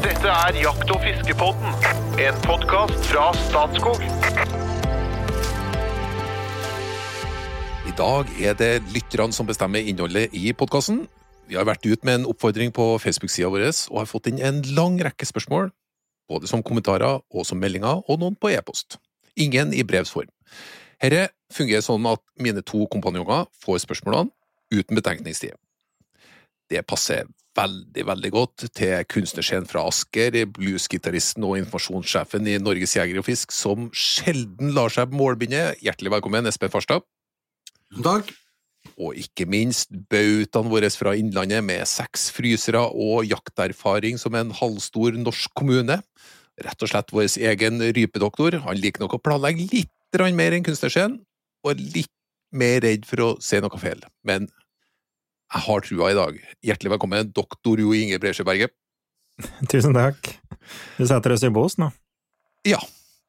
Dette er Jakt- og fiskepodden, en podkast fra Statskog. I dag er det lytterne som bestemmer innholdet i podkasten. Vi har vært ut med en oppfordring på Facebook-sida vår og har fått inn en lang rekke spørsmål, både som kommentarer og som meldinger, og noen på e-post. Ingen i brevs form. Dette fungerer sånn at mine to kompanjonger får spørsmålene uten betenkningstid. Det passer veldig, veldig godt til kunstnerscenen fra Asker, bluesgitaristen og informasjonssjefen i Norges Jeger og Fisk, som sjelden lar seg målbinde. Hjertelig velkommen, Espen Farstad. Takk. Og ikke minst bautaen vår fra Innlandet med seks frysere og jakterfaring som en halvstor norsk kommune. Rett og slett vår egen rypedoktor. Han liker nok å planlegge litt mer enn kunstnerscenen, og er litt mer redd for å se noe feil. Men jeg har trua i dag. Hjertelig velkommen, doktor Jo Inge Bresjeberget. Tusen takk. Du setter oss i bås nå? Ja,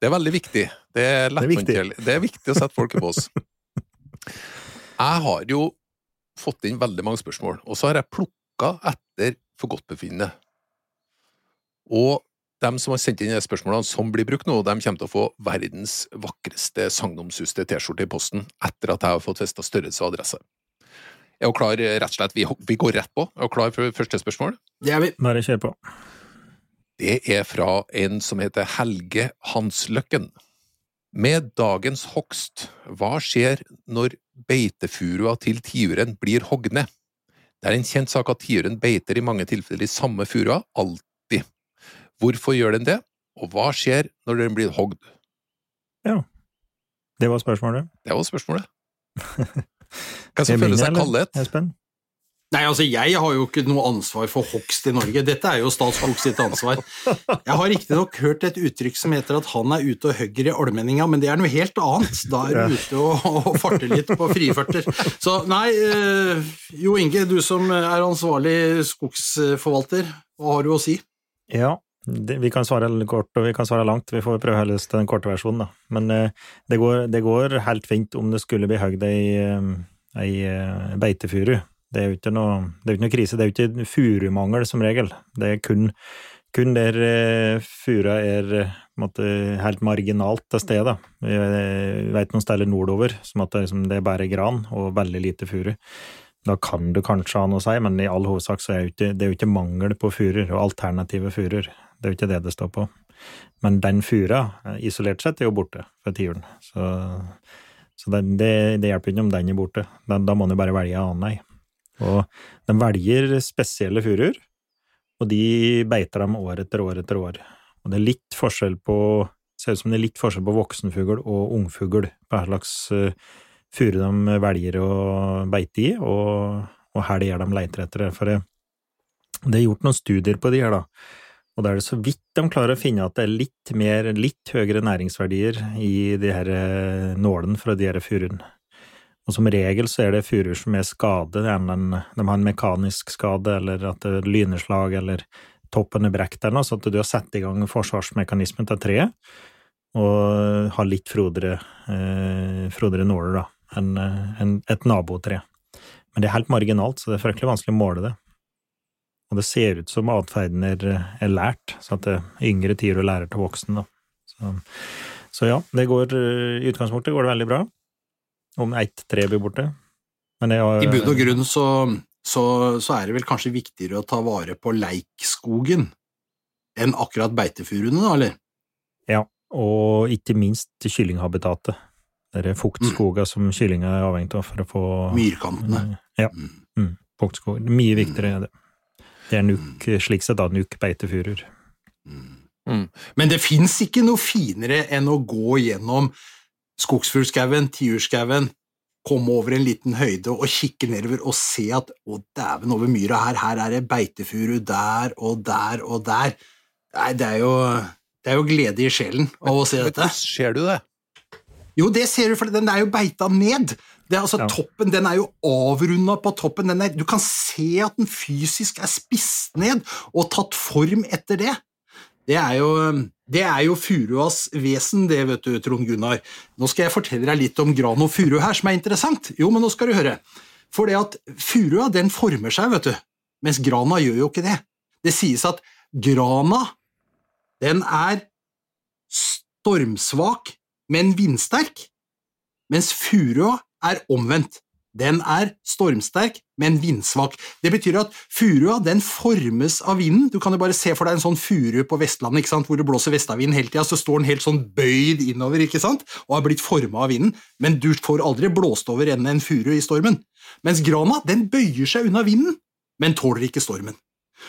det er veldig viktig. Det er, Det er viktig. Det er viktig å sette folk i bås. Jeg har jo fått inn veldig mange spørsmål, og så har jeg plukka etter forgodtbefinnende. Og dem som har sendt inn de spørsmålene som blir brukt nå, de kommer til å få verdens vakreste sagnomsuste T-skjorte i posten etter at jeg har fått festa størrelse og adresse. Er hun klar, rett og slett? Vi, vi går rett på. Er hun klar for første spørsmål? Det er vi. Bare kjør på. Det er fra en som heter Helge Hansløkken. Med dagens hogst, hva skjer når beitefurua til tiuren blir hogd ned? Det er en kjent sak at tiuren beiter i mange tilfeller i samme furua, alltid. Hvorfor gjør den det, og hva skjer når den blir hogd? Ja, Det var spørsmålet. Det var spørsmålet. Hvem Er som føler seg kallet? Espen? Nei, altså, jeg har jo ikke noe ansvar for hogst i Norge. Dette er jo Statskog sitt ansvar. Jeg har riktignok hørt et uttrykk som heter at han er ute og hogger i allmenninga, men det er noe helt annet. Da er du ute og, og farter litt på friførter. Så nei, eh, Jo Inge, du som er ansvarlig skogsforvalter, hva har du å si? Ja, vi kan svare kort og vi kan svare langt. Vi får prøve helst den korte versjonen, da. Men eh, det, går, det går helt fint om det skulle bli hogd ei, eh, ei eh, beitefuru. Det er jo ikke noe, det er ikke noe krise. Det er jo ikke furumangel, som regel. Det er kun, kun der fura er måte, helt marginalt til stede. Vi vet noen steder nordover som at det, liksom, det er bare gran og veldig lite furu. Da kan du kanskje ha noe å si, men i all hovedsak så er jo ikke, det er jo ikke mangel på furer og alternative furer. Det er jo ikke det det står på. Men den fura, eh, isolert sett, er jo borte fra tiuren. Så, så det, det, det hjelper ikke om den er borte. Da, da må en jo bare velge en annen ei. Og de velger spesielle furuer, og de beiter dem år etter år etter år. Og det er litt forskjell på Ser ut som det er litt forskjell på voksenfugl og ungfugl, på hva slags eh, furu de velger å beite i, og, og her det er de leiter etter det. For det, er gjort noen studier på de her, da. Og da er det så vidt de klarer å finne at det er litt mer, litt høyere næringsverdier i de her eh, nålene fra de her furuene. Og som regel så er det furuer som er skadet, enten de har en mekanisk skade, eller at det er lyneslag, eller toppen er brekt eller noe, så at du har satt i gang forsvarsmekanismen til treet, og har litt frodere, eh, frodere nåler da, enn en, et nabotre. Men det er helt marginalt, så det er fryktelig vanskelig å måle det. Og det ser ut som atferden er, er lært, så at det yngre tider lærer til voksen. Så, så ja, det går, i utgangspunktet går det veldig bra. Om ett tre blir borte. Men det har, I bunn og grunn så, så, så er det vel kanskje viktigere å ta vare på leikskogen enn akkurat beitefuruene, da, eller? Ja, og ikke minst kyllinghabitatet. Det er fuktskoger som kyllinga er avhengig av for å få Myrkantene. Ja, Mm. mm, fuktskog. Mye viktigere er det. Det er nuk, slik sett da, nuk beitefuruer. Mm. Men det fins ikke noe finere enn å gå gjennom skogsfuglskauen, tiurskauen, komme over en liten høyde og kikke nedover og se at å dæven, over myra her, her er det beitefuru der og der og der. Nei, det er jo, det er jo glede i sjelen av å se dette. Ser du det? Jo, det ser du, for den er jo beita ned. Det er altså Ja. Toppen den er jo avrunda på toppen. Den er, du kan se at den fysisk er spist ned og tatt form etter det. Det er jo, det er jo furuas vesen, det, vet du, Trond Gunnar. Nå skal jeg fortelle deg litt om gran og furu her, som er interessant. Jo, men nå skal du høre. For det at furua, den former seg, vet du, mens grana gjør jo ikke det. Det sies at grana, den er stormsvak, men vindsterk, mens furua er omvendt. Den er stormsterk, men vindsvak. Det betyr at furua den formes av vinden. Du kan jo bare se for deg en sånn furu på Vestlandet ikke sant? hvor det blåser vestavind hele tida, så står den helt sånn bøyd innover ikke sant? og har blitt forma av vinden, men du får aldri blåst over enden en furu i stormen. Mens grana den bøyer seg unna vinden, men tåler ikke stormen.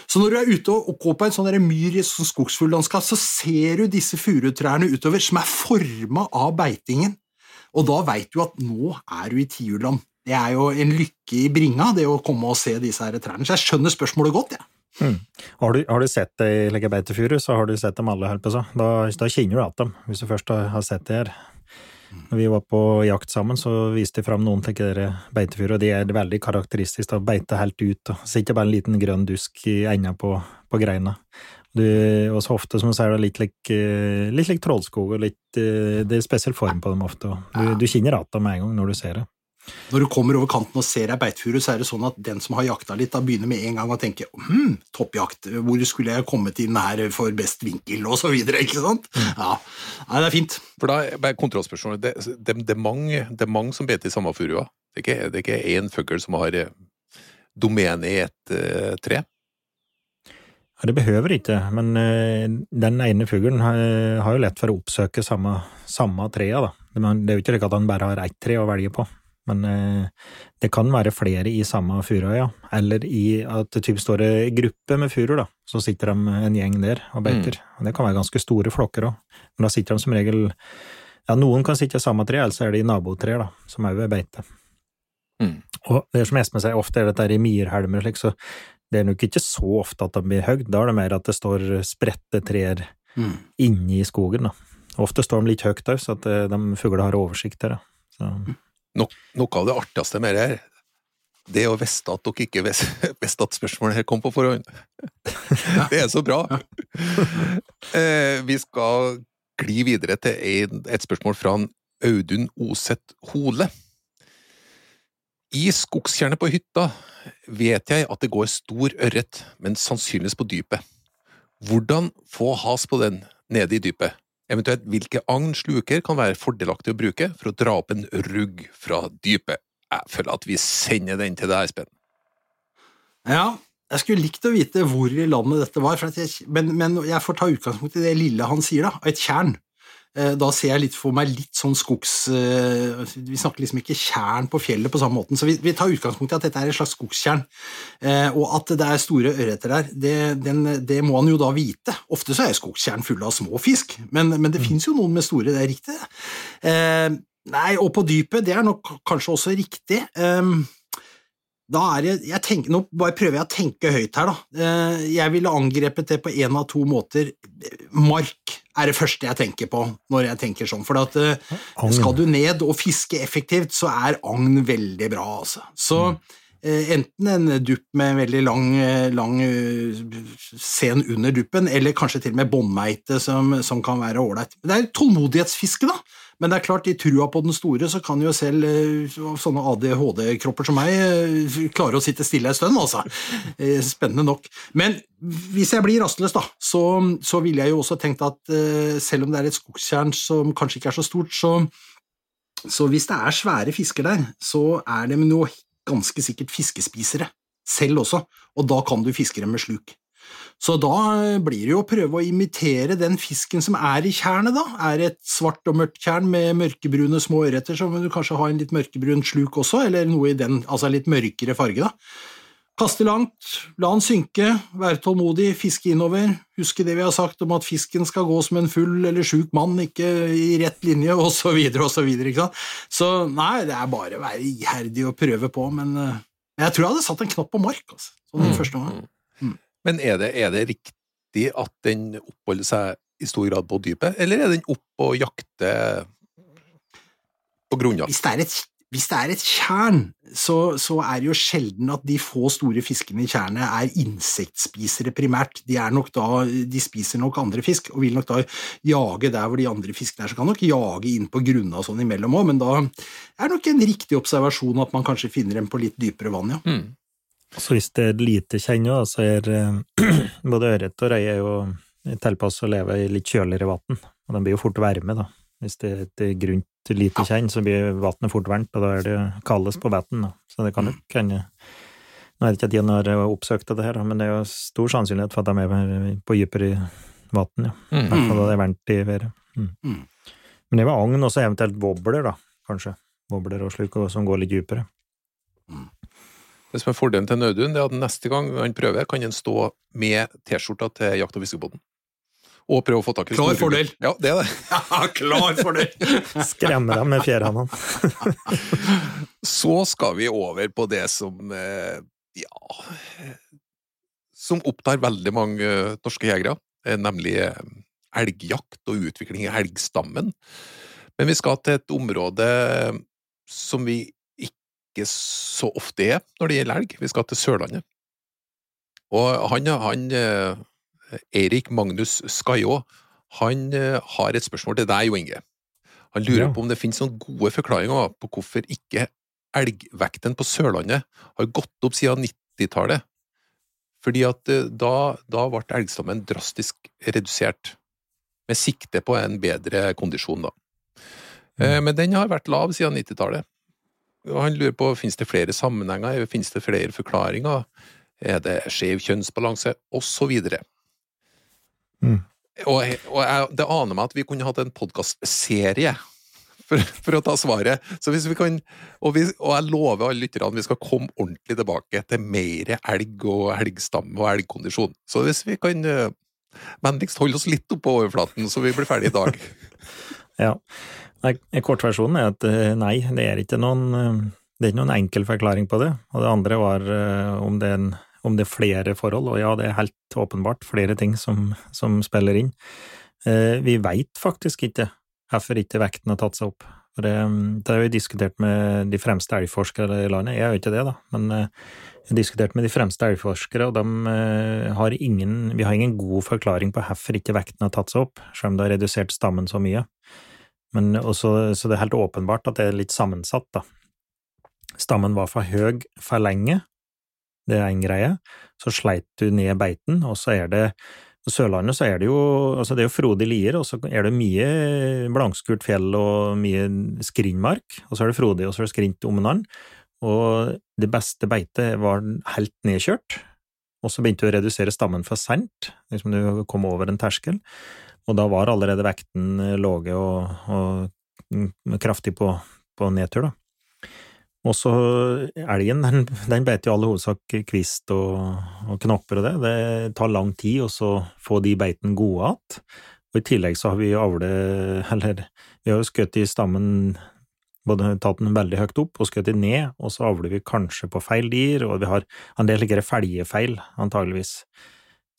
Så når du er ute og går på en sånn myr i sånn skogsfugllandskap, så ser du disse furutrærne utover som er forma av beitingen, og da veit du at nå er du i tiurland. Det er jo en lykke i bringa, det å komme og se disse her trærne. Så jeg skjønner spørsmålet godt, jeg. Ja. Mm. Har, du, har, du, sett det i legebeitefuru, så har du sett dem alle, holdt på så. Da, da kjenner du igjen dem, hvis du først har sett det her. Når vi var på jakt sammen, så viste de fram noen til beitefuru, og de er veldig karakteristiske. De beiter helt ut, og så ikke bare en liten grønn dusk i enda på, på greina. Du, også ofte, som du sier, litt lik, litt lik trollskog, og litt, det er spesiell form på dem ofte. Du, du kjenner igjen dem med en gang når du ser det. Når du kommer over kanten og ser ei beitefuru, så er det sånn at den som har jakta litt, da begynner med en gang å tenke hm, toppjakt, hvor skulle jeg kommet inn her for best vinkel, og så videre, ikke sant? Mm. Ja, Nei, det er fint. For da er kontrollspørsmålet, det, det, det, er mange, det er mange som beter i samme furua. Det er ikke, det én fugl som har eh, domene i et uh, tre. Ja, det behøver ikke, men uh, den ene fuglen har, jo lett for å oppsøke samme, samme trea, da. Det er jo ikke slik at han bare har ett tre å velge på. Men eh, det kan være flere i samme furua, ja. Eller i at det typ står en gruppe med furuer, da. Så sitter de en gjeng der og beiter. Mm. Det kan være ganske store flokker òg. Men da sitter de som regel Ja, noen kan sitte i samme tre, eller så er det i nabotre, da, som òg er beite. Mm. Og det som Espen sier, ofte er dette i myrhelmer, slik, så det er nok ikke så ofte at de blir høgd. Da er det mer at det står spredte trær mm. inni skogen, da. Ofte står de litt høyt òg, så at eh, de fuglene har oversikt. Så. Mm. No, noe av det artigste med det her, det å vite at dere ikke visste at spørsmålet her kom på forhånd. Det er så bra! Eh, vi skal gli videre til et spørsmål fra Audun Oseth Hole. I skogstjernet på hytta vet jeg at det går stor ørret, men sannsynligvis på dypet. Hvordan få has på den nede i dypet? Eventuelt hvilke agn sluker kan være fordelaktig å bruke for å dra opp en rugg fra dypet. Jeg føler at vi sender den til deg, Espen. Ja, jeg skulle likt å vite hvor i landet dette var, jeg, men, men, jeg får ta utgangspunkt i det lille han sier, da. Et tjern. Eh, da ser jeg litt for meg litt sånn skogs... Eh, vi snakker liksom ikke tjern på fjellet på samme måten, så vi, vi tar utgangspunkt i at dette er et slags skogstjern. Eh, og at det er store ørreter der, det, den, det, må han jo da vite. Ofte så er skogstjern fulle av små fisk, men, men det mm. fins jo noen med store, det er riktig. Nei, og på dypet, det er nok kanskje også riktig. Da er det, jeg tenker, Nå bare prøver jeg å tenke høyt her, da. Jeg ville angrepet det på én av to måter. Mark er det første jeg tenker på når jeg tenker sånn. For at, uh, skal du ned og fiske effektivt, så er agn veldig bra, altså. Så uh, enten en dupp med en veldig lang, eh, lang uh, sen under duppen, eller kanskje til og med båndmeite som, som, kan være ålreit. Det er tålmodighetsfiske, da. Men det er klart, i trua på den store så kan jo selv sånne ADHD-kropper som meg klare å sitte stille en stund, altså. Spennende nok. Men hvis jeg blir rastløs, da, så, så ville jeg jo også tenkt at selv om det er et skogstjern som kanskje ikke er så stort, så, så hvis det er svære fisker der, så er det noe ganske sikkert fiskespisere selv også, og da kan du fiske dem med sluk. Så da blir det jo å prøve å imitere den fisken som er i tjernet, da. Er det et svart og mørkt tjern med mørkebrune små ørreter, så må du kanskje ha en litt mørkebrun sluk også, eller noe i den, altså litt mørkere farge, da. Kaste langt, la den synke, være tålmodig, fiske innover, huske det vi har sagt om at fisken skal gå som en full eller sjuk mann, ikke i rett linje, videre og så. Så nei, det er bare å være iherdig og prøve på, men uh, jeg tror jeg hadde satt en knapp på mark, altså, sånn i mm. første gang. Mm. Men er det, er det, riktig at den oppholder seg i stor grad på dypet, eller er den opp og jakter på grunnjakt? Hvis det er et, hvis det er et tjern, så, så, er det jo sjelden at de få store fiskene i tjernet er insektspisere primært. De, da, de, spiser nok andre fisk, og vil nok da jage der hvor de andre fiskene er. Så kan nok jage inn på grunna og sånn imellom òg, men da er nok en riktig observasjon at man kanskje finner dem på litt dypere vann, ja. Mm. Så hvis det er lite kjenn, så er eh, både ørret og røye jo tilpasset å leve i litt kjøligere vann, og de blir jo fort varme, da. Hvis det er et grunt lite kjenn, så blir vannet fort varmt, og da er det kaldest på betten. Så det kan nok hende Nå er det ikke at de har oppsøkt det her, men det er jo stor sannsynlighet for at de er på dypere vann, ja. I Mm. hvert fall da det er varmt i været. Mm. Mm. Men det var agn, og så eventuelt wobbler, da, kanskje. Wobbler og og som går litt dypere. Det som er fordelen til Naudun, det er at neste gang han prøver, kan han stå med T-skjorta til Jakt- og fiskebåten. Og prøve å få tak i Klar fordel. Ja, det er det. Ja, klar fordel! Skremmer dem med fjærhånda. Så skal vi over på det som eh, ja Som opptar veldig mange norske jegere, eh, nemlig eh, elgjakt og utvikling i elgstammen. Men vi skal til et område som vi ikke så ofte er når det gjelder elg. Vi skal til Sørlandet. Og han, han eh, Eirik Magnus Skajå, han eh, har et spørsmål til deg, Jo Inge. Han lurer Ja. på om det finnes noen gode forklaringer på hvorfor ikke elgvekten på Sørlandet har gått opp siden 90-tallet. Fordi at eh, da, da ble elgstammen drastisk redusert, med sikte på en bedre kondisjon, da. Mm. Men den har vært lav siden 90-tallet. Han lurer på finnes det flere sammenhenger, finnes det flere forklaringer, er det skjev kjønnsbalanse, osv. Mm. Og, og jeg, det aner meg at vi kunne hatt en podkastserie for, for å ta svaret. Så hvis vi kan, og, vi, og jeg lover alle lytterne vi skal komme ordentlig tilbake til mer elg og elgstamme og elgkondisjon. Så hvis vi kan eh, vennligst holde oss litt oppå overflaten, så vi blir ferdig i dag. Ja. Kortversjonen er at eh, nei, det er ikke noen eh, det er ikke noen enkel forklaring på det. Og det andre var om det er, en, om det er flere forhold, og ja, det er helt åpenbart flere ting som, som spiller inn. Eh, Vi veit faktisk ikke hvorfor ikke vekten har tatt seg opp. Det, det har vi diskutert med de fremste elgforskere i landet, jeg gjør ikke det, da, men eh, jeg har diskutert med de fremste elgforskere, og de eh, har ingen, vi har ingen god forklaring på hvorfor ikke vekten har tatt seg opp, selv om det har redusert stammen så mye. Men også, så det er helt åpenbart at det er litt sammensatt, da. Stammen var for høy for lenge, det er en greie. Så sleit du ned beiten, og så er det på Sørlandet så er det jo altså det er jo frodige lier, og så er det mye blankskurt fjell og mye skrinnmark, og så er det frodig, og så er det skrint om hverandre. Og det beste beitet var helt nedkjørt, og så begynte du å redusere stammen for sent, liksom du kom over en terskel, og da var allerede vekten lave og, og mm, kraftig på, på nedtur, da. Og så elgen, den, den beiter i all hovedsak kvist og, og knopper og det. Det tar lang tid å få de beitene gode igjen. Og i tillegg så har vi avle, eller vi har jo skutt i stammen både tatt den veldig høyt opp og skutt den ned, og så avler vi kanskje på feil dyr, og vi har en del slike felgefeil, antageligvis.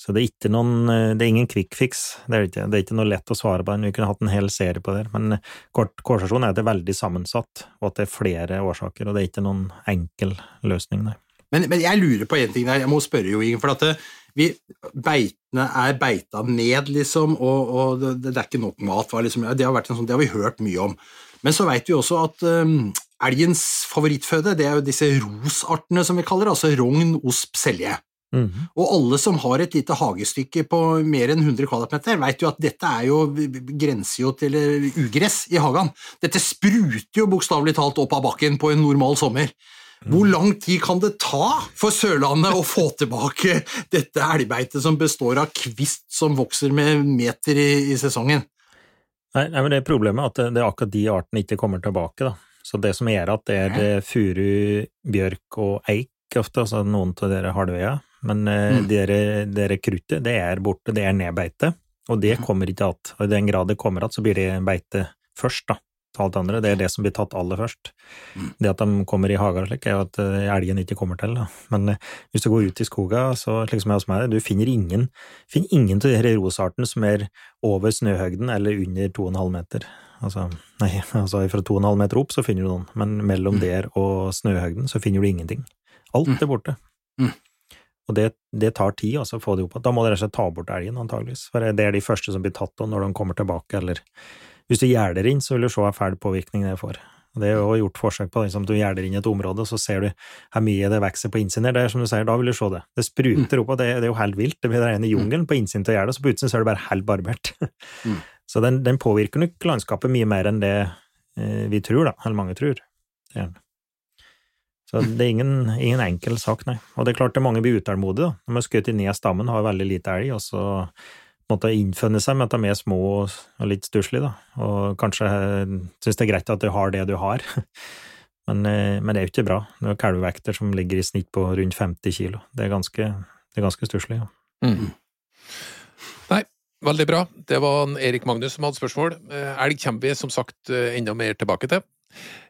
Så det er noen, det er ingen quick fix, det er ikke. Det er ikke noe lett å svare på den, vi kunne hatt en hel serie på det, men kort, kortsversjonen er at det er veldig sammensatt, og at det er flere årsaker, og det er ikke noen enkel løsning, nei. Men, men jeg lurer på en ting der, jeg må spørre Jo Ingen. for at det, vi, beitene er beita ned, liksom, og, og det, det er ikke nok mat. Liksom, det, har sånn, det har vi hørt mye om. Men så vet vi også at um, elgens favorittføde det er jo disse rosartene som vi kaller det, altså rogn, osp, selje. Mhm. Og alle som har et lite hagestykke på mer enn 100 kvadratmeter, vet jo at dette er jo, grenser jo til eh, ugress i hagen. Dette spruter jo bokstavelig talt opp av bakken på en normal sommer. Hvor lang tid kan det ta for Sørlandet å få tilbake dette elgbeitet som består av kvist som vokser med meter i, i sesongen? Nei, nei, men det er problemet at det, det er akkurat de artene ikke kommer tilbake, da. Så det som gjør at det er eh, furu, bjørk og eik ofte, altså noen av dere halvøya, men uh, Mm. det rekruttet, kruttet, det er borte, det er nedbeite, og det kommer ikke igjen. Og i den grad det kommer igjen, så blir det beite først, da. Til alt andre. Det er det som blir tatt aller først. Mm. Det at de kommer i hager slik, er jo at eh, elgen ikke kommer til, da. Men eh, hvis du går ut i skoga, så slik som jeg hos meg, du finner ingen, finner ingen av de rosartene som er over snøhøgden eller under 2,5 meter. Altså, nei, altså fra 2,5 meter opp så finner du noen, men mellom Mm. der og snøhøgden så finner du ingenting. Alt Mm. er borte. Mm. Og det, det tar tid altså, å få det opp. Da må du rett og slett ta bort elgen, antageligvis. For det er de første som blir tatt av når de kommer tilbake, eller hvis du gjerder inn, så vil du se hva fæl påvirkning det får. Og Det er jo gjort forsøk på liksom, du gjerder inn et område, og så ser du hvor mye det vokser på innsiden der. Det er som du sier, da vil du se det. Det spruter opp, og det, det er jo helt vilt. Det blir rene jungelen på innsiden av gjerdet, så på utsiden så er det bare helt barbert. Mm. Så den, den påvirker nok landskapet mye mer enn det eh, vi tror, da. Eller mange tror. Det er den. Så det er ingen, ingen enkel sak, nei. Og det er klart det er mange blir utålmodige. Når man skutt ned stammen, har veldig lite elg, og så måtte innfunne seg med at de er små og, litt stusslige, da. Og kanskje syns det er greit at du har det du har. Men, eh, men det er jo ikke bra. Det er kalvevekter som ligger i snitt på rundt 50 kilo. Det er ganske, det ganske stusslig. Ja. Mm. Nei, veldig bra. Det var en Erik Magnus som hadde spørsmål. Eh, Elg kommer vi som sagt eh, enda mer tilbake til.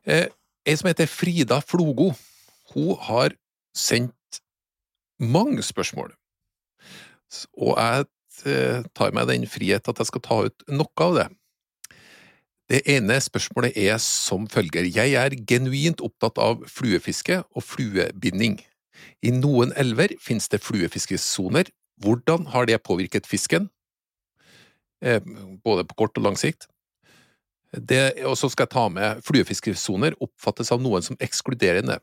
Eh, Ei som heter Frida Flogo, hun har sendt mange spørsmål. Og jeg eh, tar meg den frihet at jeg skal ta ut noe av det. Det ene spørsmålet er som følger. Jeg er genuint opptatt av fluefiske og fluebinding. I noen elver finnes det fluefiskesoner. Hvordan har det påvirket fisken? Eh, både på kort og lang sikt. Og så skal jeg ta med fluefiskesoner oppfattes av noen som ekskluderende.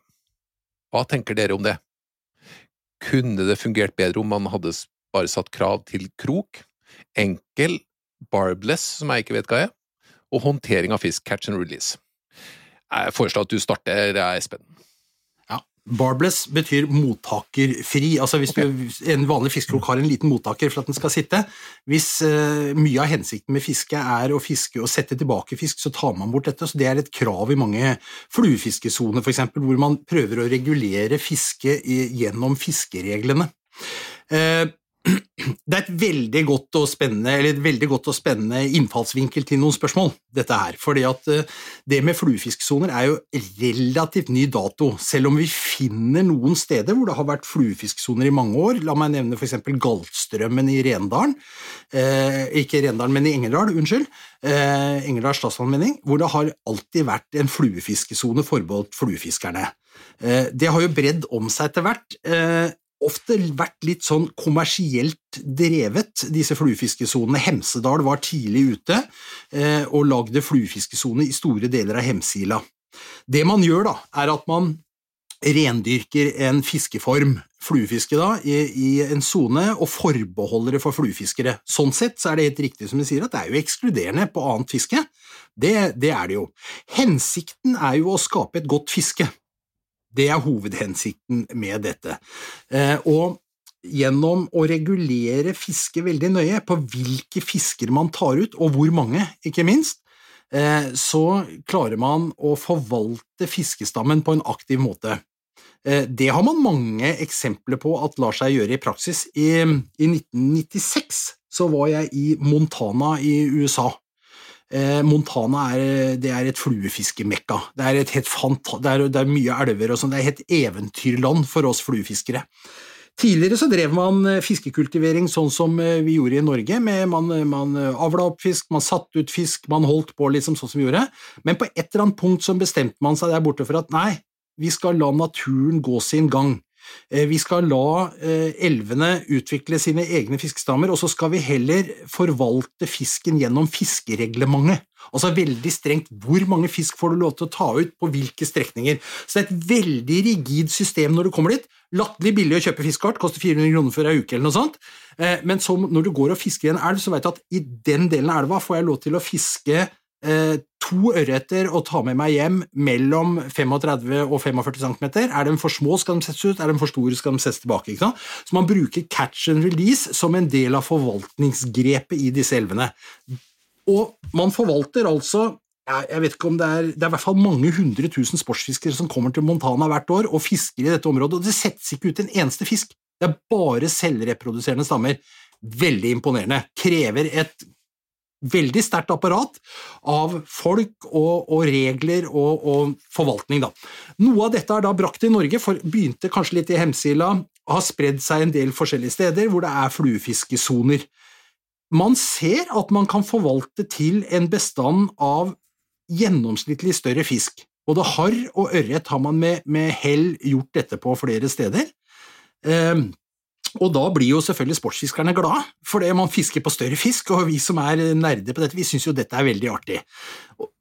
Hva tenker dere om det? Kunne det fungert bedre om man hadde bare satt krav til krok, enkel, barbless, som jeg ikke vet hva er, og håndtering av fisk, catch and release? Jeg foreslår at du starter, Espen. Barbless betyr mottakerfri. Altså hvis du, En vanlig fiskekrok har en liten mottaker for at den skal sitte. Hvis uh, mye av hensikten med fiske er å fiske og sette tilbake fisk, så tar man bort dette. så Det er et krav i mange fluefiskesoner, f.eks., hvor man prøver å regulere fiske gjennom fiskereglene. Eh, det er et veldig godt og spennende, godt og spennende innfallsvinkel til noen spørsmål, dette her. fordi at eh, det med fluefiskesoner er jo relativt ny dato, selv om vi finner noen steder hvor det har vært fluefiskesoner i mange år. La meg nevne f.eks. Galtstrømmen i Rendalen. Eh, ikke Rendalen, men i Engerdal, unnskyld. Eh, Engerdal statsallmenning, hvor det har alltid vært en fluefiskesone forbeholdt fluefiskerne. Eh, det har jo bredd om seg etter hvert. Ofte vært litt sånn kommersielt drevet, disse fluefiskesonene. Hemsedal var tidlig ute eh, og lagde fluefiskesone i store deler av Hemsila. Det man gjør, da, er at man rendyrker en fiskeform, fluefiske, da, i, i en sone og forbeholder det for fluefiskere. Sånn sett så er det helt riktig som du sier, at det er jo ekskluderende på annet fiske. Det, det er det jo. Hensikten er jo å skape et godt fiske. Det er hovedhensikten med dette. Eh, og gjennom å regulere fisket veldig nøye på hvilke fisker man tar ut, og hvor mange, ikke minst, eh, så klarer man å forvalte fiskestammen på en aktiv måte. Eh, Det har man mange eksempler på at lar seg gjøre i praksis. I, i 1996 så var jeg i Montana i USA. Eh, Montana er, det er et fluefiskemekka. Det er, et det er, det er mye elver og sånn. Det er et eventyrland for oss fluefiskere. Tidligere så drev man eh, fiskekultivering sånn som eh, vi gjorde i Norge. Man, man avla opp fisk, man satte ut fisk, man holdt på liksom sånn som vi gjorde. Men på et eller annet punkt så bestemte man seg der borte for at nei, vi skal la naturen gå sin gang. Eh, Vi skal la eh, elvene utvikle sine egne fiskestammer, og så skal vi heller forvalte fisken gjennom fiskereglementet. Altså veldig strengt hvor mange fisk får du lov til å ta ut på hvilke strekninger. Så det er et veldig rigid system når du kommer dit. Latterlig billig å kjøpe fiskekart, koster 400 kroner for ei uke eller noe sånt. Eh, Men så når du går og fisker i en elv, så vet du at i den delen av elva får jeg lov til å fiske to ørreter å ta med meg hjem mellom 35 og 45 cm. Er de for små, skal de settes ut. Er de for store, skal de settes tilbake. Så man bruker catch and release som en del av forvaltningsgrepet i disse elvene. Og man forvalter altså jeg vet ikke om det er Det er i hvert fall mange hundre tusen sportsfiskere som kommer til Montana hvert år og fisker i dette området, og det settes ikke ut en eneste fisk. Det er bare selvreproduserende stammer. Veldig imponerende. Krever et veldig sterkt apparat av folk og, og regler og, og forvaltning. Da. Noe av dette er da brakt til Norge, for begynte kanskje litt i Hemsila, og har spredd seg en del forskjellige steder hvor det er fluefiskesoner. Man ser at man kan forvalte til en bestand av gjennomsnittlig større fisk. Både harr og ørret har man med, med hell gjort dette på flere steder. Eh, Og da blir jo selvfølgelig sportsfiskerne glade, fordi man fisker på større fisk, og vi som er nerder på dette, vi syns jo dette er veldig artig.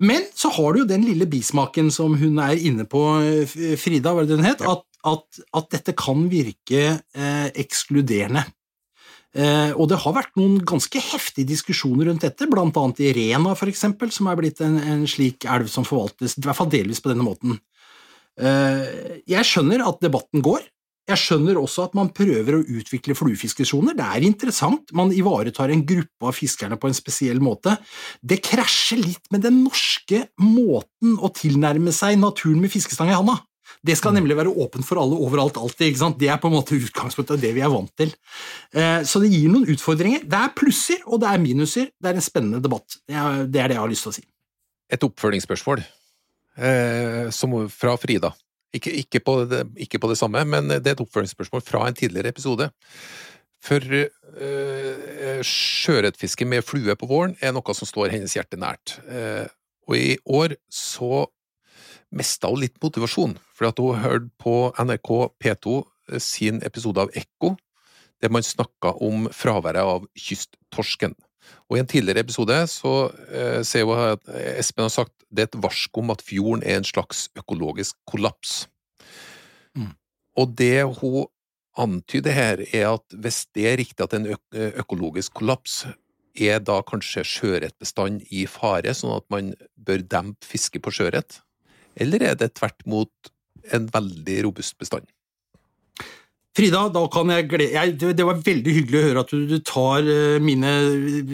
Men så har du jo den lille bismaken som hun er inne på, Frida, hva det hun het, at, at, at dette kan virke eh, ekskluderende. Eh, og det har vært noen ganske heftige diskusjoner rundt dette, annet i Rena, for eksempel, som er blitt en, en slik elv som forvaltes, i hvert fall delvis på denne måten. Eh, jeg skjønner at debatten går, jeg skjønner også at man prøver å utvikle fluefiskesjoner, det er interessant, man ivaretar en gruppe av fiskerne på en spesiell måte. Det krasjer litt med den norske måten å tilnærme seg naturen med fiskestang i handa. Det skal nemlig være åpent for alle overalt alltid. ikke sant? Det er på en måte utgangspunktet av det vi er vant til. Eh, så det gir noen utfordringer. Det er plusser og det er minuser. Det er en spennende debatt. Det er det jeg har lyst til å si. Et oppfølgingsspørsmål eh, fra Frida. Ikke, ikke, på det, ikke, på det, samme, men det er et oppfølgingsspørsmål fra en tidligere episode. For øh, sjøørretfiske med flue på våren er noe som står hennes hjerte nært. Eh, og i år så mista hun litt motivasjon, for at hun hørte på NRK P2 eh, sin episode av Ekko, der man snakka om fraværet av kysttorsken. Og I en tidligere episode så eh, ser vi at Espen har sagt det er et varsko om at fjorden er en slags økologisk kollaps. Mm. Og det hun antyder her, er at hvis det er riktig at det er en økologisk kollaps, er da kanskje sjøørretbestanden i fare, sånn at man bør dempe fisket på sjøørret? Eller er det tvert mot en veldig robust bestand? Frida, jeg Det var veldig hyggelig å høre at du, tar eh, mine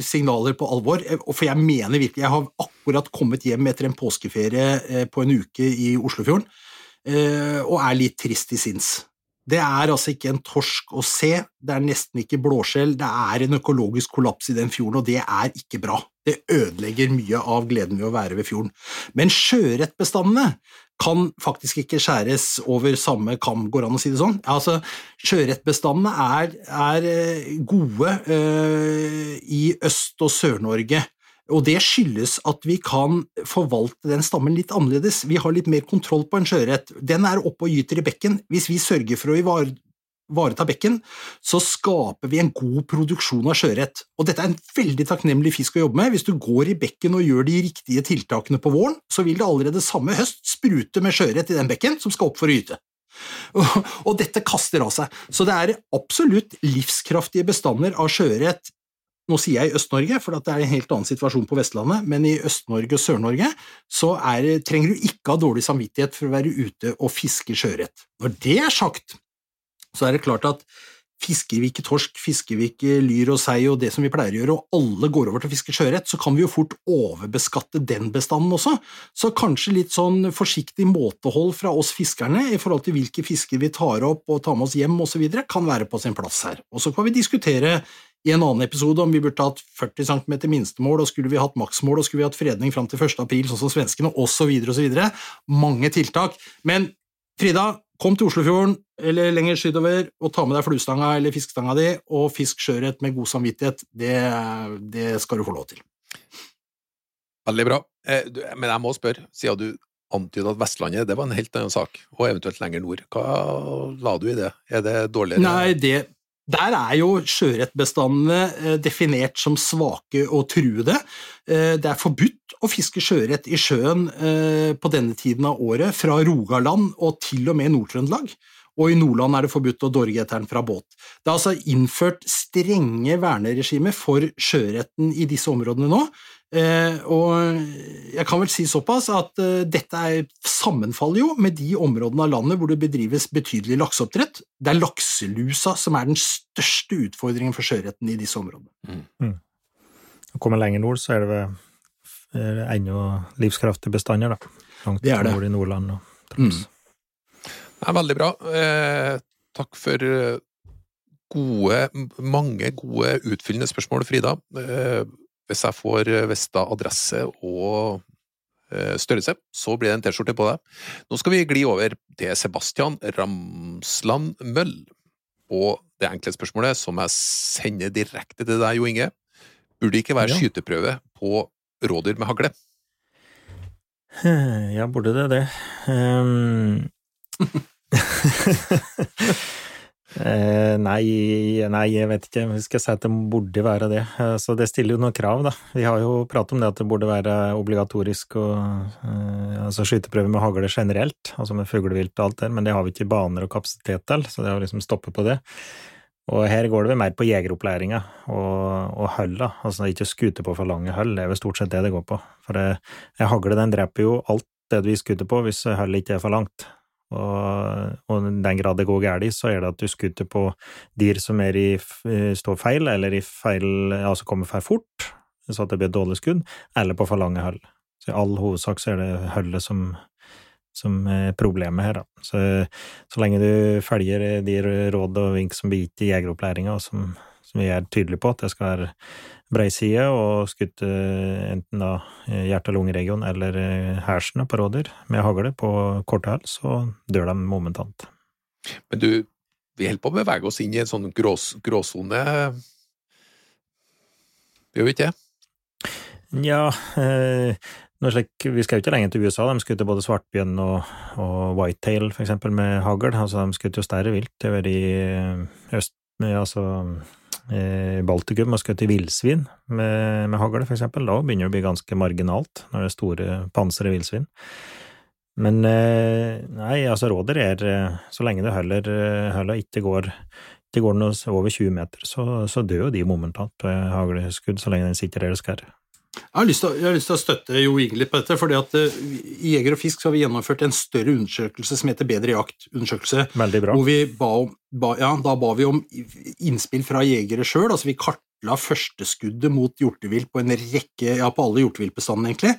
signaler på alvor. Eh, for jeg mener virkelig Jeg har akkurat kommet hjem etter en påskeferie eh, på en uke i Oslofjorden og er litt trist i sinns. Det er altså ikke en torsk å se, det er nesten ikke blåskjell, det er en økologisk kollaps i den fjorden, og det er ikke bra. Det ødelegger mye av gleden ved å være ved fjorden. Men sjøørretbestandene kan faktisk ikke skjæres over samme kam, går an å si det sånn? Altså, Sjøørretbestandene er, er, eh, gode øh, i Øst- og Sør-Norge. Og det skyldes at vi kan forvalte den stammen litt annerledes. Vi har litt mer kontroll på en sjøørret. Den er oppe og gyter i bekken. Hvis vi sørger for å ivareta bekken, så skaper vi en god produksjon av sjøørret. Og dette er en veldig takknemlig fisk å jobbe med. Hvis du går i bekken og gjør de riktige tiltakene på våren, så vil det allerede samme høst sprute med sjøørret i den bekken som skal opp for å gyte. Og dette kaster av seg. Så det er absolutt livskraftige bestander av sjøørret nå sier jeg i Øst-Norge, for det er en helt annen situasjon på Vestlandet, men i Øst-Norge og Sør-Norge så er, trenger du ikke ha dårlig samvittighet for å være ute og fiske sjøørret. Når det er sagt, så er det klart at fisker vi ikke torsk, fisker vi ikke lyr og sei og det som vi pleier å gjøre, og alle går over til å fiske sjøørret, så kan vi jo fort overbeskatte den bestanden også. Så kanskje litt sånn forsiktig måtehold fra oss fiskerne i forhold til hvilke fisker vi tar opp og tar med oss hjem osv., kan være på sin plass her. Og så kan vi diskutere i en annen episode om vi burde hatt 40 cm minstemål, og skulle vi hatt maksmål, og skulle vi hatt fredning fram til 1. april, sånn som svenskene, osv., osv. Mange tiltak. Men Frida, kom til Oslofjorden eller lenger sydover og ta med deg fluestanga eller fiskestanga di, og fisk sjøørret med god samvittighet. Det, det, skal du få lov til. Veldig bra. Eh, men jeg må spørre, siden du antydet at Vestlandet det var en helt annen sak, og eventuelt lenger nord. Hva la du i det? Er det dårligere? Nei, det, der er jo sjøørretbestandene eh, definert som svake og truede. Eh, det er forbudt å fiske sjøørret i sjøen eh, på denne tiden av året fra Rogaland og til og med Nord-Trøndelag. Og i Nordland er det forbudt å dorge etter den fra båt. Det er altså innført strenge verneregimer for sjøørreten i disse områdene nå, og jeg kan vel si såpass at eh, dette er, sammenfaller jo med de områdene av landet hvor det bedrives betydelig lakseoppdrett. Det er lakselusa som er den største utfordringen for sjøørreten i disse områdene. Mm. Mm. Kommer lenger nord, så er det vel enda livskraftige bestander, da. Langt det er det. nord i Nordland og Troms. Mm. Det er veldig bra. Eh, takk for eh, gode, mange gode utfyllende spørsmål, Frida. Eh, hvis jeg får eh, adresse og eh, størrelse, så blir det en T-skjorte på deg. Nå skal vi gli over til Sebastian Ramsland Møll. Og det enkle spørsmålet, som jeg sender direkte til deg, Jo Inge. Burde det ikke være ja. skyteprøve på rådyr med hagle? Ja, burde det det? Um... Eh, nei, nei, jeg vet ikke. Vi skal si at det burde være det. Eh, så det stiller jo noen krav, da. Vi har jo pratet om det at det burde være obligatorisk å eh, altså skyteprøve med hagle generelt, altså med fuglevilt og alt der, men det har vi ikke baner og kapasitet til, så det har liksom stoppet på det. Og her går det vel mer på jegeropplæringa og, og høll, da. Altså ikke skute på for lange høll, det er vel stort sett det det går på. For det, en hagle den dreper jo alt det du skuter på hvis hullet ikke er for langt. Og, og den grad det går galt, så er det at du skutter på dyr som i, står feil, eller feil, altså kommer for fort, så at det blir et dårlig skudd, eller på for lange hull. Så i all hovedsak så er det hullet som, som er problemet her, da. Så, så lenge du følger de råd og vink som blir gitt i jegeropplæringa, som, som vi er tydelige på, at det skal være breiside og skutt enten da hjerte-lungeregion eller hersene på rådyr med hagle på kort hæl, så dør de momentant. Men du, vi holder på å bevege oss inn i en sånn grås, gråsone, gjør vi ikke det? Ja, eh, slik, vi skal jo ikke lenger til USA, de skutter både svartbjørn og, og whitetail, for eksempel, med hagl. Altså, de skutter jo større vilt. Vært i øst, altså Baltikum og skutt i villsvin med, med hagle, eksempel. Da begynner det å bli ganske marginalt, når det er store pansre villsvin. Men nei, altså råder er Så lenge det heller, heller ikke går ikke går den over 20 meter, så, så dør jo de momentant ved hagleskudd, så lenge den sitter der det skal. Jeg har, til, jeg har, lyst til, å støtte Jo Inge litt på dette. fordi at uh, I Jeger og Fisk så har vi gjennomført en større undersøkelse som heter Bedre jakt-undersøkelse. Veldig bra. Hvor vi ba om, ba, ja, da ba vi om innspill fra jegere sjøl. Altså vi kartla førsteskuddet mot hjortevilt på en rekke, ja på alle hjorteviltbestandene, egentlig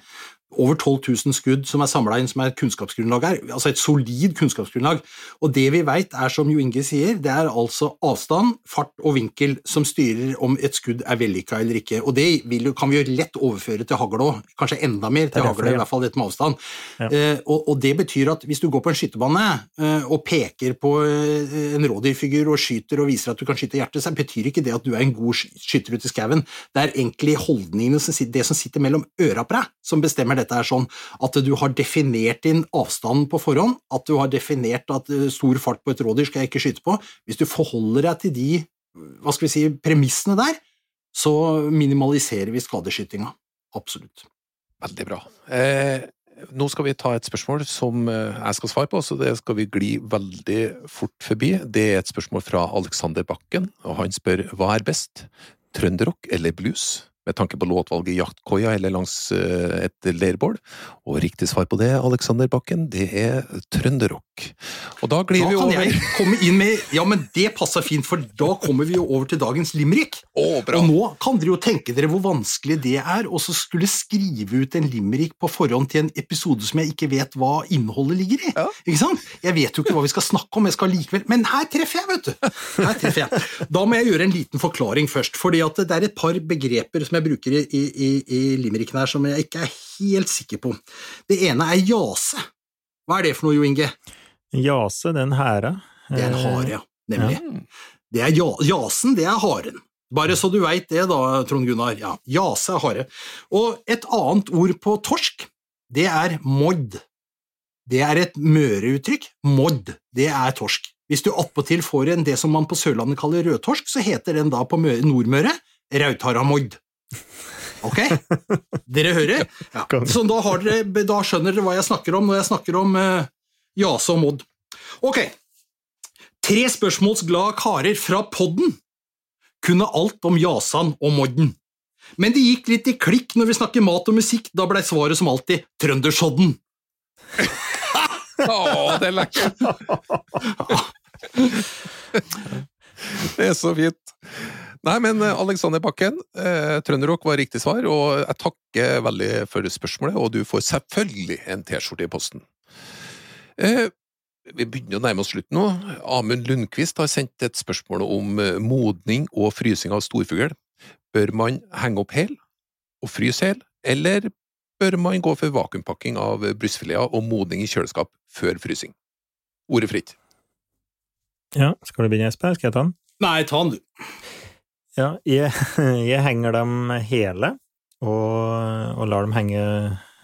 over 12 000 skudd som er samla inn, som er et kunnskapsgrunnlag her. Altså et solid kunnskapsgrunnlag. Og det vi veit, er som Jo Inge sier, det er altså avstand, fart og vinkel som styrer om et skudd er vellykka eller ikke. Og det vil, kan vi jo lett overføre til hagl òg, kanskje enda mer til hagl, i hvert fall dette med avstand. Ja. Eh, og, og, det betyr at hvis du går på en skytebane eh, og peker på eh, en rådyrfigur og skyter og viser at du kan skyte hjertet, så betyr ikke det at du er en god skytter ut i skauen. Det er egentlig holdningene, det som sitter mellom øra på deg, som bestemmer dette er sånn at du har definert din avstand på forhånd, at du har definert at stor fart på et rådyr skal jeg ikke skyte på. Hvis du forholder deg til de hva skal vi si, premissene der, så minimaliserer vi skadeskytinga. Absolutt. Veldig bra. Eh, nå skal vi ta et spørsmål som jeg skal svare på, så det skal vi gli veldig fort forbi. Det er et spørsmål fra Alexander Bakken, og han spør hva er best, trønderrock eller blues? Med tanke på låtvalget jaktkoia eller langs eh, et leirbål. Og riktig svar på det, Alexander Bakken, det er trønderrock. Og da glir da vi over Da kan jeg komme inn med Ja, men det passer fint, for da kommer vi jo over til dagens limerick. Oh, bra. Og nå kan dere jo tenke dere hvor vanskelig det er å skulle skrive ut en limerick på forhånd til en episode som jeg ikke vet hva innholdet ligger i. Ja. Ikke sant? Jeg vet jo ikke hva vi skal snakke om, jeg skal likevel Men her treffer jeg, vet du! Her treffer jeg. Da må jeg gjøre en liten forklaring først, fordi at det er et par begreper som jeg bruker i, i, i limericken her som jeg ikke er helt sikker på. Det ene er jase. Hva er det for noe, Jo Inge? Jase, den hære. Det er en hare, ja. Nemlig. Det er ja, jasen, det er haren. Bare så du veit det, da, Trond Gunnar. Ja, jase er hare. Og et annet ord på torsk, det er modd. Det er et møreuttrykk. Modd, det er torsk. Hvis du attpåtil får en det som man på Sørlandet kaller rødtorsk, så heter den da på Nordmøre rautaramodd. Ok? Dere hører? Ja. Så da, dere, da, skjønner dere hva jeg snakker om når jeg snakker om uh, Jase og Mod. Ok. Tre spørsmålsglade karer fra podden kunne alt om Jasan og Modden. Men det gikk litt i klikk når vi snakker mat og musikk, da blei svaret som alltid Trøndersodden. Å, det er lekkert! det er så fint. Nei, men Alexander Bakken, eh, Trønderrock var riktig svar, og jeg takker veldig for spørsmålet, og du får selvfølgelig en T-skjorte i posten. Eh, vi begynner å nærme oss slutten nå. Amund Lundqvist har sendt et spørsmål om modning og frysing av storfugl. Bør man henge opp hel og fryse hel, eller bør man gå for vakuumpakking av brystfileter og modning i kjøleskap før frysing? Ordet fritt. Ja, skal du begynne, Espen? Skal jeg ta den? Nei, ta den, du. Ja, jeg, jeg, henger dem hele, og, og, lar dem henge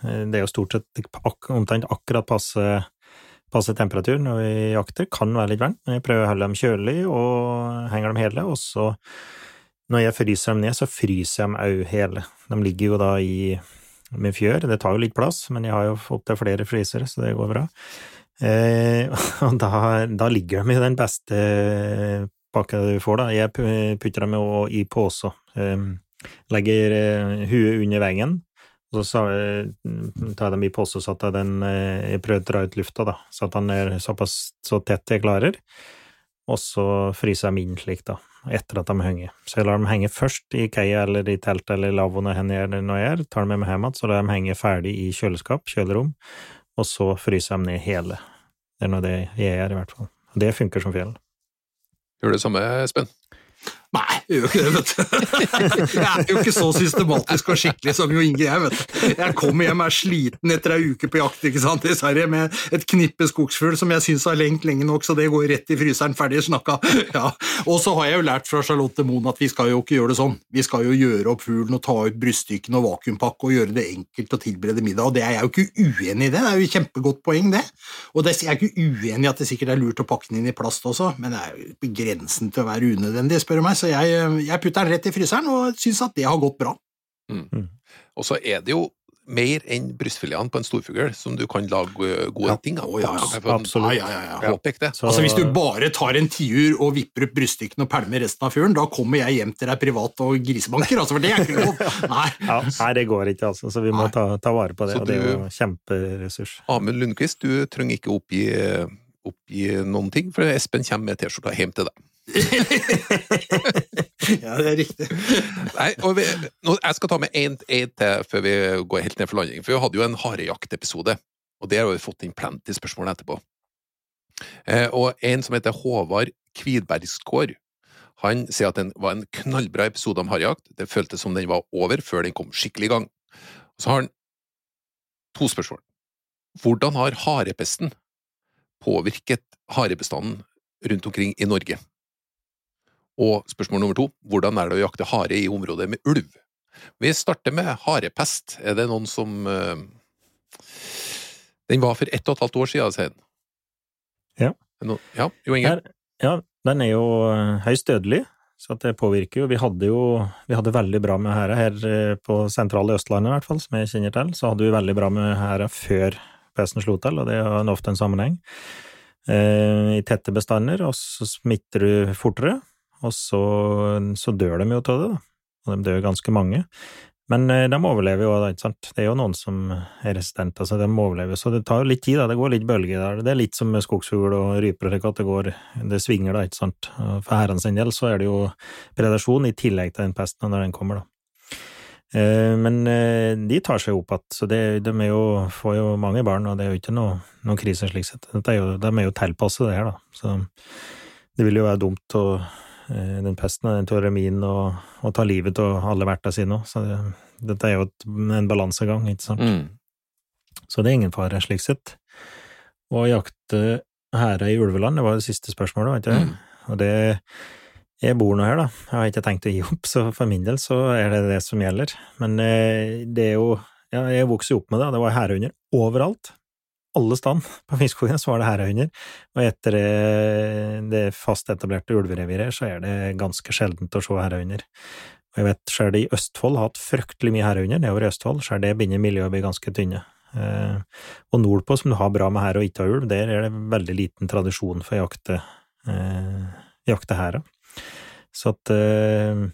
Det er jo stort sett ak omtrent akkurat passe passe temperatur når vi jakter. Kan være litt varmt, men jeg prøver å holde dem kjølig og henger dem hele. Og så, når jeg fryser dem ned, så fryser jeg dem òg hele. De ligger jo da i med fjør. Det tar jo litt plass, men jeg har jo opptil flere frysere, så det går bra. Eh, og da, da, ligger de i den beste pakka du får, da. Jeg putter dem i pose. Eh, legger eh, huet under veggen, og så eh, tar jeg dem i pose så at den, eh, jeg prøver å dra ut lufta, da, så at den er såpass så tett jeg klarer. Og så fryser jeg dem inn slik, da, etter at de henger. Så jeg lar dem henge først i keia eller i teltet eller lavvoen når jeg er, tar dem med meg hjem igjen, så lar jeg dem henge ferdig i kjøleskap, kjølerom, og så fryser jeg dem ned hele. Det er nå det jeg gjør, i hvert fall. Og Det funker som fjell. Gjør det samme, Espen? Nei, jeg gjør ikke det, vet du. Jeg er jo ikke så systematisk og skikkelig som Jo Inge, jeg, vet du. Jeg kommer hjem er sliten etter ei uke på jakt ikke sant, i Sverige med et knippe skogsfugl som jeg syns har lengt lenge nok, så det går rett i fryseren, ferdig snakka. Ja. Og så har jeg jo lært fra Charlotte Moen at vi skal jo ikke gjøre det sånn. Vi skal jo gjøre opp fuglen og ta ut bryststykkene og vakuumpakke og gjøre det enkelt å tilberede middag, og det er jeg jo ikke uenig i det, det er jo et kjempegodt poeng, det. Og det, jeg er ikke uenig i at det sikkert er lurt å pakke den inn i plast også, men det er jo på grensen til å være unødvendig, spør du meg så jeg, jeg putter den rett i fryseren og syns at det har gått bra. Mm. Mm. Og så er det jo mer enn brystfiletene på en storfugl som du kan lage gode ja. ting av. Oh, ja, Absolutt. Ja, ja, ja, Så... Altså, hvis du bare tar en tiur og vipper opp bryststykkene og pælmer resten av fuglen, da kommer jeg hjem til deg privat og grisebanker, altså, for det er ikke lov! Nei. nei, det går ikke, altså. Så vi må ta, ta vare på det, Så og det er jo kjemperessurs. Amund Lundqvist, du trenger ikke oppgi, oppgi noen ting, for Espen kommer med T-skjorta hjem til deg. Ja, det er riktig. Nei, vi, jeg skal ta med én til før vi går helt ned for landing, for vi hadde jo en harejaktepisode, og det har vi fått inn plenty spørsmål etterpå. Eh, og en som heter Håvard Kvidbergskår, han sier at den var en knallbra episode om harejakt. Det føltes som den var over før den kom skikkelig i gang. Så har han to spørsmål. Hvordan har harepesten påvirket harebestanden rundt omkring i Norge? Og spørsmål nummer to, hvordan er det å jakte hare i området med ulv? Vi starter med harepest. Er det noen som uh, Den var for ett og et halvt år siden, sier han. Ja. No, ja, Jo Inge? Her- Ja, den er jo eh, høyst dødelig, så det påvirker jo. Vi hadde jo vi hadde veldig bra med hæra her eh, på sentrale Østlandet, i hvert fall, som jeg kjenner til. Så hadde vi veldig bra med hæra før pesten slo til, og det har ofte en sammenheng. Eh, I tette bestander, og så smitter du fortere, og så, så dør de jo av det, da. Og de dør ganske mange. Men eh, de overlever jo, da, ikke sant. Det er jo noen som er resistente, så de overlever. Så det tar jo litt tid, da. Det går litt bølger der. Det er litt som med skogsfugl og ryper og slik at det går Det svinger, da, ikke sant. For herren sin del så er det jo predasjon i tillegg til den pesten når den kommer, da. Eh, Men eh, de tar seg opp igjen, så det, de jo, får jo mange barn, og det er jo ikke noe, noen krise slik sett. Er jo, de er jo tilpasset det her, da. Så det vil jo være dumt å den pesten og den teoremien og, og ta livet av alle verta sine òg, så det, dette er jo et, en balansegang, ikke sant. Mm. Så det er ingen fare slik sett. Å jakte hære i ulveland, det var det siste spørsmålet, var ikke det? Mm. Og det Jeg bor nå her, da. Jeg har ikke tenkt å gi opp, så for min del så er det det som gjelder. Men eh, det er jo Ja, jeg vokste jo opp med det, det var hærehunder overalt. Alle stand på Finnskogen så var det hærehunder, og etter det, det fast etablerte ulvereviret så er det ganske sjeldent å se hærehunder. Og jeg vet sjøl i Østfold har hatt fryktelig mye hærhunder, nedover i Østfold, sjøl det begynner miljøet å bli ganske tynne. Eh, og nordpå, som du har bra med hær og ikke har ulv, der er det veldig liten tradisjon for å jakte, eh, jakte hæra. Så at eh,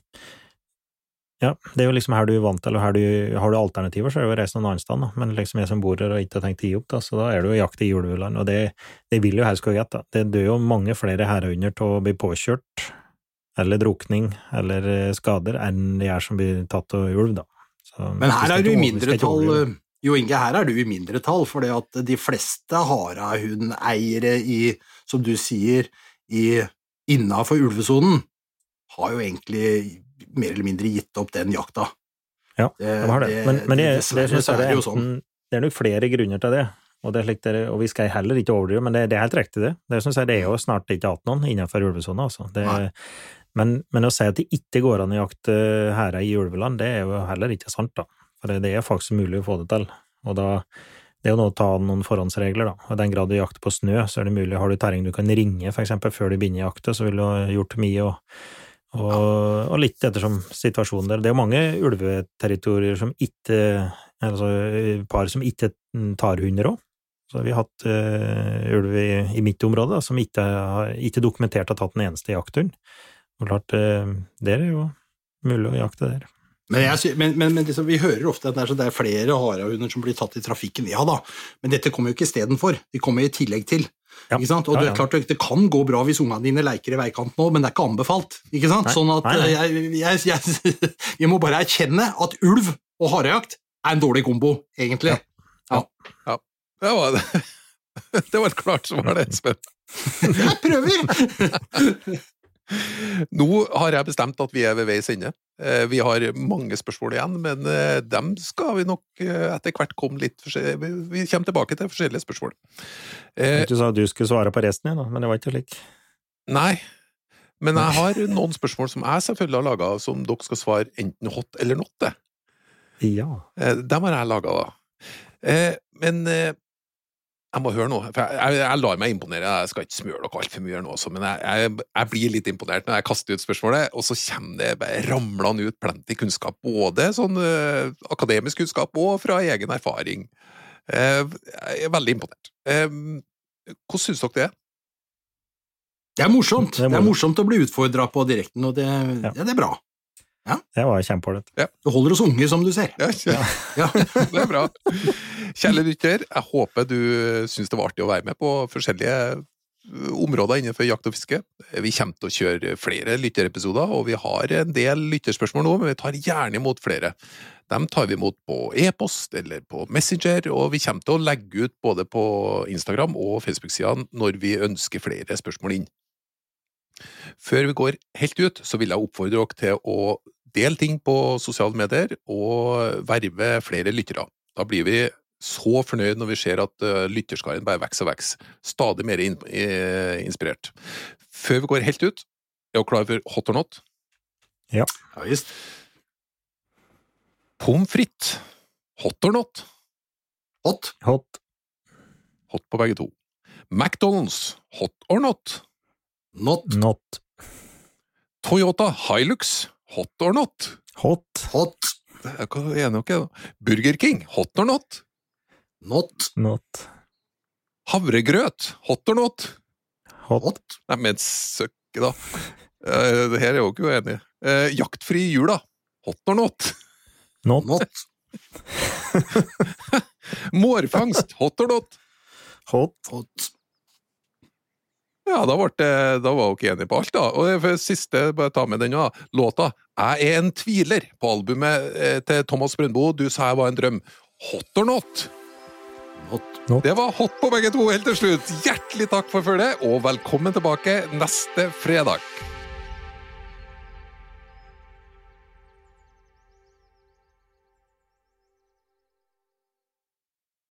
Ja, det er jo liksom her du er vant til, og her du har du alternativer, så er det jo å reise noen annen sted, da. Men liksom jeg som bor her og ikke har tenkt å gi opp, da, så da er det jo jakt i juleland, og det, det vil jo helst gå greit, da. Det dør jo mange flere herunder til å bli påkjørt, eller drukning, eller eh, skader, enn de er som blir tatt av ulv, da. Så, Men her er du i mindretall. Jo Inge, her er du i mindretall, for det at de fleste harehundeiere i, som du sier, i innafor ulvesonen, har jo egentlig mer eller mindre gitt opp den jakta. Ja, det, De har det. Men, men det, det, jeg er det, det sånn. enten, det er nok flere grunner til det, og, det er det, og vi skal heller ikke overdrive, men det, det er helt riktig, det. Det jeg det er jo snart ikke igjen noen innenfor ulvesona, altså. Det, men, men å si at det ikke går an å jakte hærer i ulveland, det er jo heller ikke sant, da. For det, det er faktisk mulig å få det til. Og da, det er jo noe å ta noen forhåndsregler, da. I den grad du jakter på snø, så er det mulig, har du terreng du kan ringe, for eksempel, før du begynner å jakte, så ville du ha gjort mye, og, og, og litt ettersom situasjonen der. Det er jo mange ulveterritorier som ikke Altså par som ikke tar hunder òg. Så vi har hatt uh, ulv i, i, mitt område da, som ikke, ikke dokumentert har tatt den eneste jakthund. Og klart, uh, det er jo mulig å jakte der. Men, jeg, men, men, men liksom, vi hører ofte at det er, det er flere harahunder som blir tatt i trafikken. Ja da, men dette kommer jo ikke istedenfor, de kommer i tillegg til. Ja. Ikke sant? Og ja, ja. Det, er klart, det kan gå bra hvis ungene dine leker i veikanten òg, men det er ikke anbefalt. Ikke sant? Nei. Sånn at nei, nei. Jeg, jeg, jeg, må bare erkjenne at ulv og harejakt er en dårlig kombo, egentlig. Ja. ja. Det var det. Det var et klart svar, det, Espen. Jeg prøver! Nå har jeg bestemt at vi er ved veis ende. Eh, vi har mange spørsmål igjen, men eh, dem skal vi nok eh, etter hvert komme litt Vi kommer tilbake til forskjellige spørsmål. Du sa du skulle svare på resten igjen, men det var ikke slik? Nei, men jeg har noen spørsmål som jeg selvfølgelig har laga, som dere skal svare enten hot eller not. Ja. Dem har jeg laga, da. Men jeg må høre noe. For jeg, jeg, jeg, lar meg imponere. Jeg skal ikke smøre dere altfor mye nå, også, men jeg, jeg, blir litt imponert når jeg kaster ut spørsmålet, og så kommer det bare ramlende ut plenty kunnskap. Både sånn uh, akademisk kunnskap og fra egen erfaring. Uh, jeg er veldig imponert. Uh, hvordan syns dere det? er? Det er morsomt. Det er, det er morsomt å bli utfordra på direkten, og det, ja. Ja, det er bra. Ja. Det var kjempeålreit. Ja. Du holder oss unge, som du ser. Ja, ja. det er bra. Kjære lytter, jeg håper du syns det var artig å være med på forskjellige uh, områder innenfor jakt og fiske. Vi kommer til å kjøre flere lytterepisoder, og vi har en del lytterspørsmål nå, men vi tar gjerne imot flere. Dem tar vi imot på e-post eller på Messenger, og vi kommer til å legge ut både på Instagram og Facebook-sidene når vi ønsker flere spørsmål inn. Før vi går helt ut, så vil jeg oppfordre dere til å dele ting på sosiale medier, og verve flere lyttere. Da blir vi så fornøyd når vi ser at uh, lytterskaren bare vokser og vokser. Stadig mer inspirert. Før vi går helt ut, er dere klar for hot or not? Ja. ja visst. Pommes frites. Hot or not? Hot. Hot. Hot på begge to. McDonald's. Hot or not? Not. Not. Toyota Hilux. Hot or not? Hot. Hot. Jeg er enig ikke. Burger King, hot or not? Not. Not. Havregrøt, hot or not? Hot. hot. Nei, men søkke, da. Uh, det her er jo ikke uenig. Uh, jaktfri i jula, hot or not? Not. not. Mårfangst, hot or not? Hot. hot. Ja, da, det, da var ikke enig på alt, da. Og for siste, bare ta med den da. låta 'Jeg er en tviler' på albumet eh, til Thomas Brøndbo. Du sa jeg var en drøm. Hot or not? Hot. not. Det var hot på begge to helt til slutt. Hjertelig takk for følget, og velkommen tilbake neste fredag.